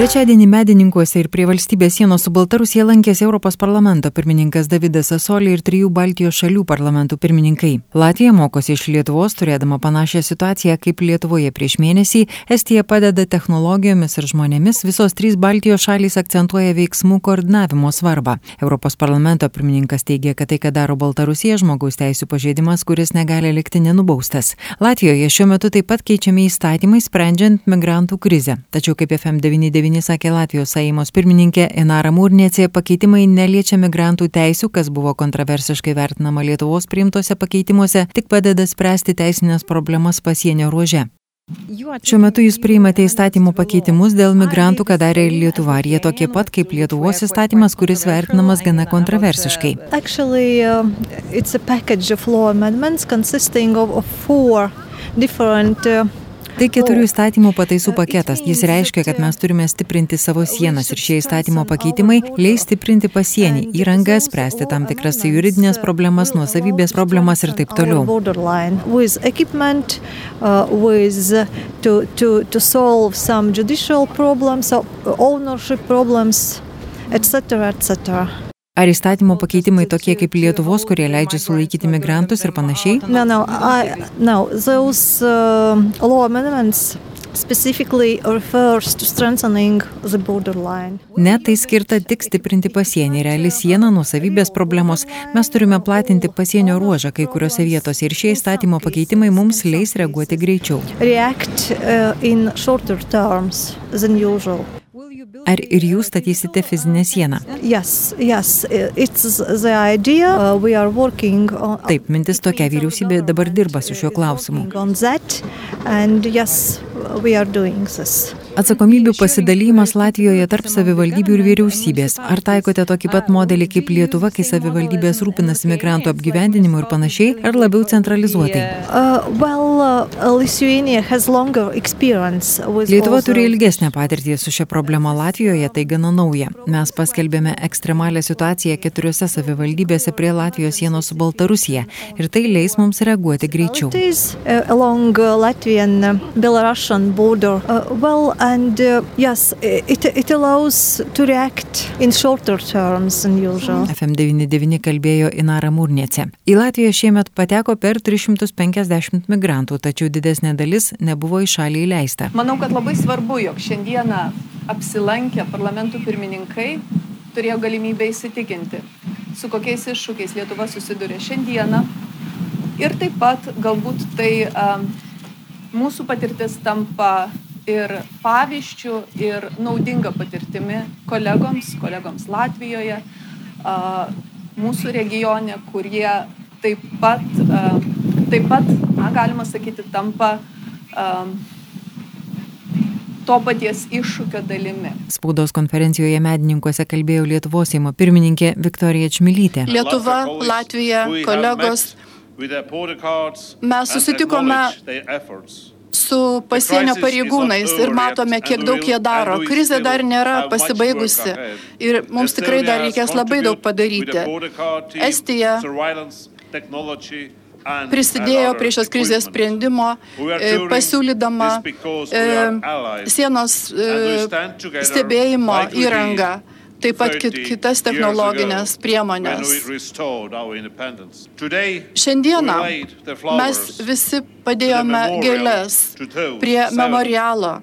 Trečiadienį medininkuose ir prie valstybės sienos su Baltarusija lankėsi Europos parlamento pirmininkas Davidas Sasolė ir trijų Baltijos šalių parlamentų pirmininkai. Latvija mokosi iš Lietuvos, turėdama panašią situaciją kaip Lietuvoje prieš mėnesį. Estija padeda technologijomis ir žmonėmis. Visos trys Baltijos šalys akcentuoja veiksmų koordinavimo svarbą. Europos parlamento pirmininkas teigia, kad tai, ką daro Baltarusija, žmogaus teisų pažeidimas, kuris negali likti nenubaustas. Latvijoje šiuo metu taip pat keičiami įstatymai sprendžiant migrantų krizę. Tačiau kaip FM99 devyni sakė Latvijos Saimos pirmininkė Inara Mūrnėcė, pakeitimai neliečia migrantų teisų, kas buvo kontroversiškai vertinama Lietuvos priimtose pakeitimuose, tik padeda spręsti teisinės problemas pasienio ruože. Šiuo metu jūs priimate įstatymų pakeitimus dėl migrantų, ką darė ir Lietuva. Ar jie tokie pat kaip Lietuvos įstatymas, kuris vertinamas gana kontroversiškai? Actually, uh, uh, Tai keturių įstatymų pataisų paketas. Jis reiškia, kad mes turime stiprinti savo sienas ir šie įstatymo pakeitimai leis stiprinti pasienį, įrangą, spręsti tam tikras juridinės problemas, nuosavybės problemas ir taip toliau. etc., etc. Ar įstatymo pakeitimai tokie kaip Lietuvos, kurie leidžia sulaikyti migrantus ir panašiai? No, no, I, no, those uh, law amendments specifically refers to strengthening the borderline. Ne, tai skirta tik stiprinti pasienį, reali siena, nusavybės problemos. Mes turime platinti pasienio ruožą kai kuriuose vietose ir šie įstatymo pakeitimai mums leis reaguoti greičiau. React uh, Ar ir jūs statysite fizinę sieną? Yes, yes, idea, uh, on... Taip, mintis tokia, vyriausybė dabar dirba su šiuo klausimu. And yes, Atsakomybių pasidalymas Latvijoje tarp savivaldybių ir vyriausybės. Ar taikote tokį pat modelį kaip Lietuva, kai savivaldybės rūpinasi migrantų apgyvendinimu ir panašiai, ar labiau centralizuotai? Uh, well, uh, Lietuva turi ilgesnę patirtį su šia problema Latvijoje, tai gana nauja. Mes paskelbėme ekstremalią situaciją keturiose savivaldybėse prie Latvijos sienos su Baltarusija ir tai leis mums reaguoti greičiau. Russian border. Uh, well, and uh, yes, it, it allows to react in shorter terms than usual. FM99 kalbėjo Inara Mūrnėce. Į Latviją šiemet pateko per 350 migrantų, tačiau didesnė dalis nebuvo į šalį įleista. Manau, kad labai svarbu, jog šiandieną apsilankę parlamentų pirmininkai turėjo galimybę įsitikinti, su kokiais iššūkiais Lietuva susiduria šiandieną. Ir taip pat galbūt tai um, mūsų patirtis tampa ir pavyzdžių, ir naudinga patirtimi kolegoms, kolegoms Latvijoje, mūsų regione, kurie taip pat, taip pat na, galima sakyti, tampa to paties iššūkio dalimi. Spaudos konferencijoje medininkuose kalbėjo Lietuvos Seimo pirmininkė Viktorija Čmilytė. Lietuva, Latvija, kolegos Mes susitikome su pasienio pareigūnais ir matome, kiek daug jie daro. Krizė dar nėra pasibaigusi. ir mums tikrai dar reikės labai daug padaryti. Estija prisidėjo prie šios krizės sprendimo, e, pasiūlydama e, sienos e, stebėjimo įrangą taip pat kit, kitas technologinės priemonės. Šiandieną mes visi padėjome gėlės prie memorialo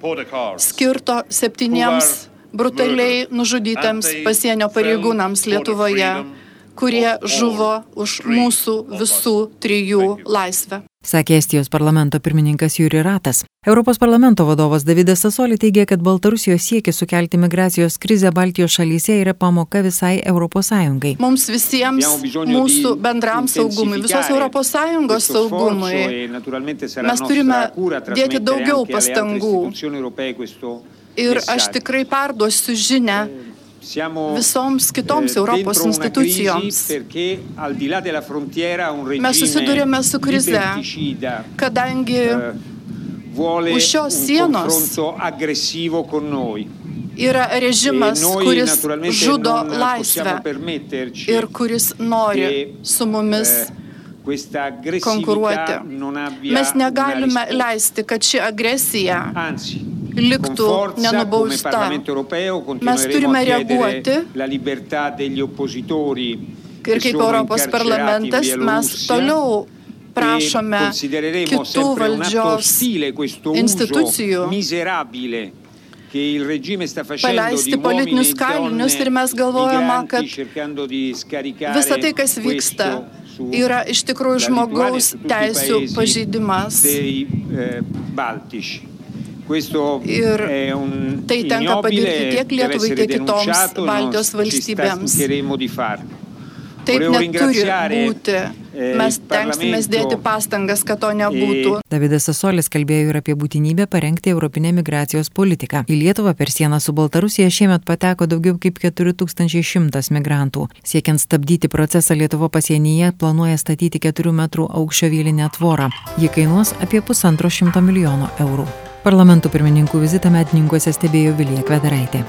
skirto septyniems brutaliai nužudytams pasienio pareigūnams Lietuvoje, kurie žuvo už mūsų visų trijų laisvę sakė Estijos parlamento pirmininkas Jūri Ratas. Europos parlamento vadovas Davidas Sasoli teigia, kad Baltarusijos siekis sukelti migracijos krizę Baltijos šalyse yra pamoka visai ES. Mums visiems, mūsų bendram saugumui, visos ES saugumui, mes turime dėti daugiau pastangų. Ir aš tikrai perduosiu žinę visoms kitoms Europos institucijoms. Mes susidurėme su krize, kadangi eh, už šios sienos yra režimas, kuris žudo laisvę ir kuris nori su mumis konkuruoti. Mes negalime leisti, kad ši agresija liktų nenubausta. Mes turime reaguoti ir kaip Europos parlamentas mes toliau prašome kitų valdžios institucijų paleisti politinius kalinius ir mes galvojame, kad visa tai, kas vyksta, yra iš tikrųjų žmogaus teisų pažeidimas. Ir tai tenka padaryti tiek Lietuvai, tiek kitoms Baltijos valstybėms. Taip neturi būti. Eh, Mes tenksimės dėti pastangas, kad to nebūtų. Davidas Sasolis kalbėjo ir apie būtinybę parengti Europinę migracijos politiką. Į Lietuvą per sieną su Baltarusija šiemet pateko daugiau kaip 4100 migrantų. Siekiant stabdyti procesą Lietuvo pasienyje, planuoja statyti 4 metrų aukščio vylinę tvorą. Ji kainuos apie pusantro šimto milijono eurų. Parlamentų pirmininkų vizitą medininkuose stebėjo Vilija Kvedaraitė.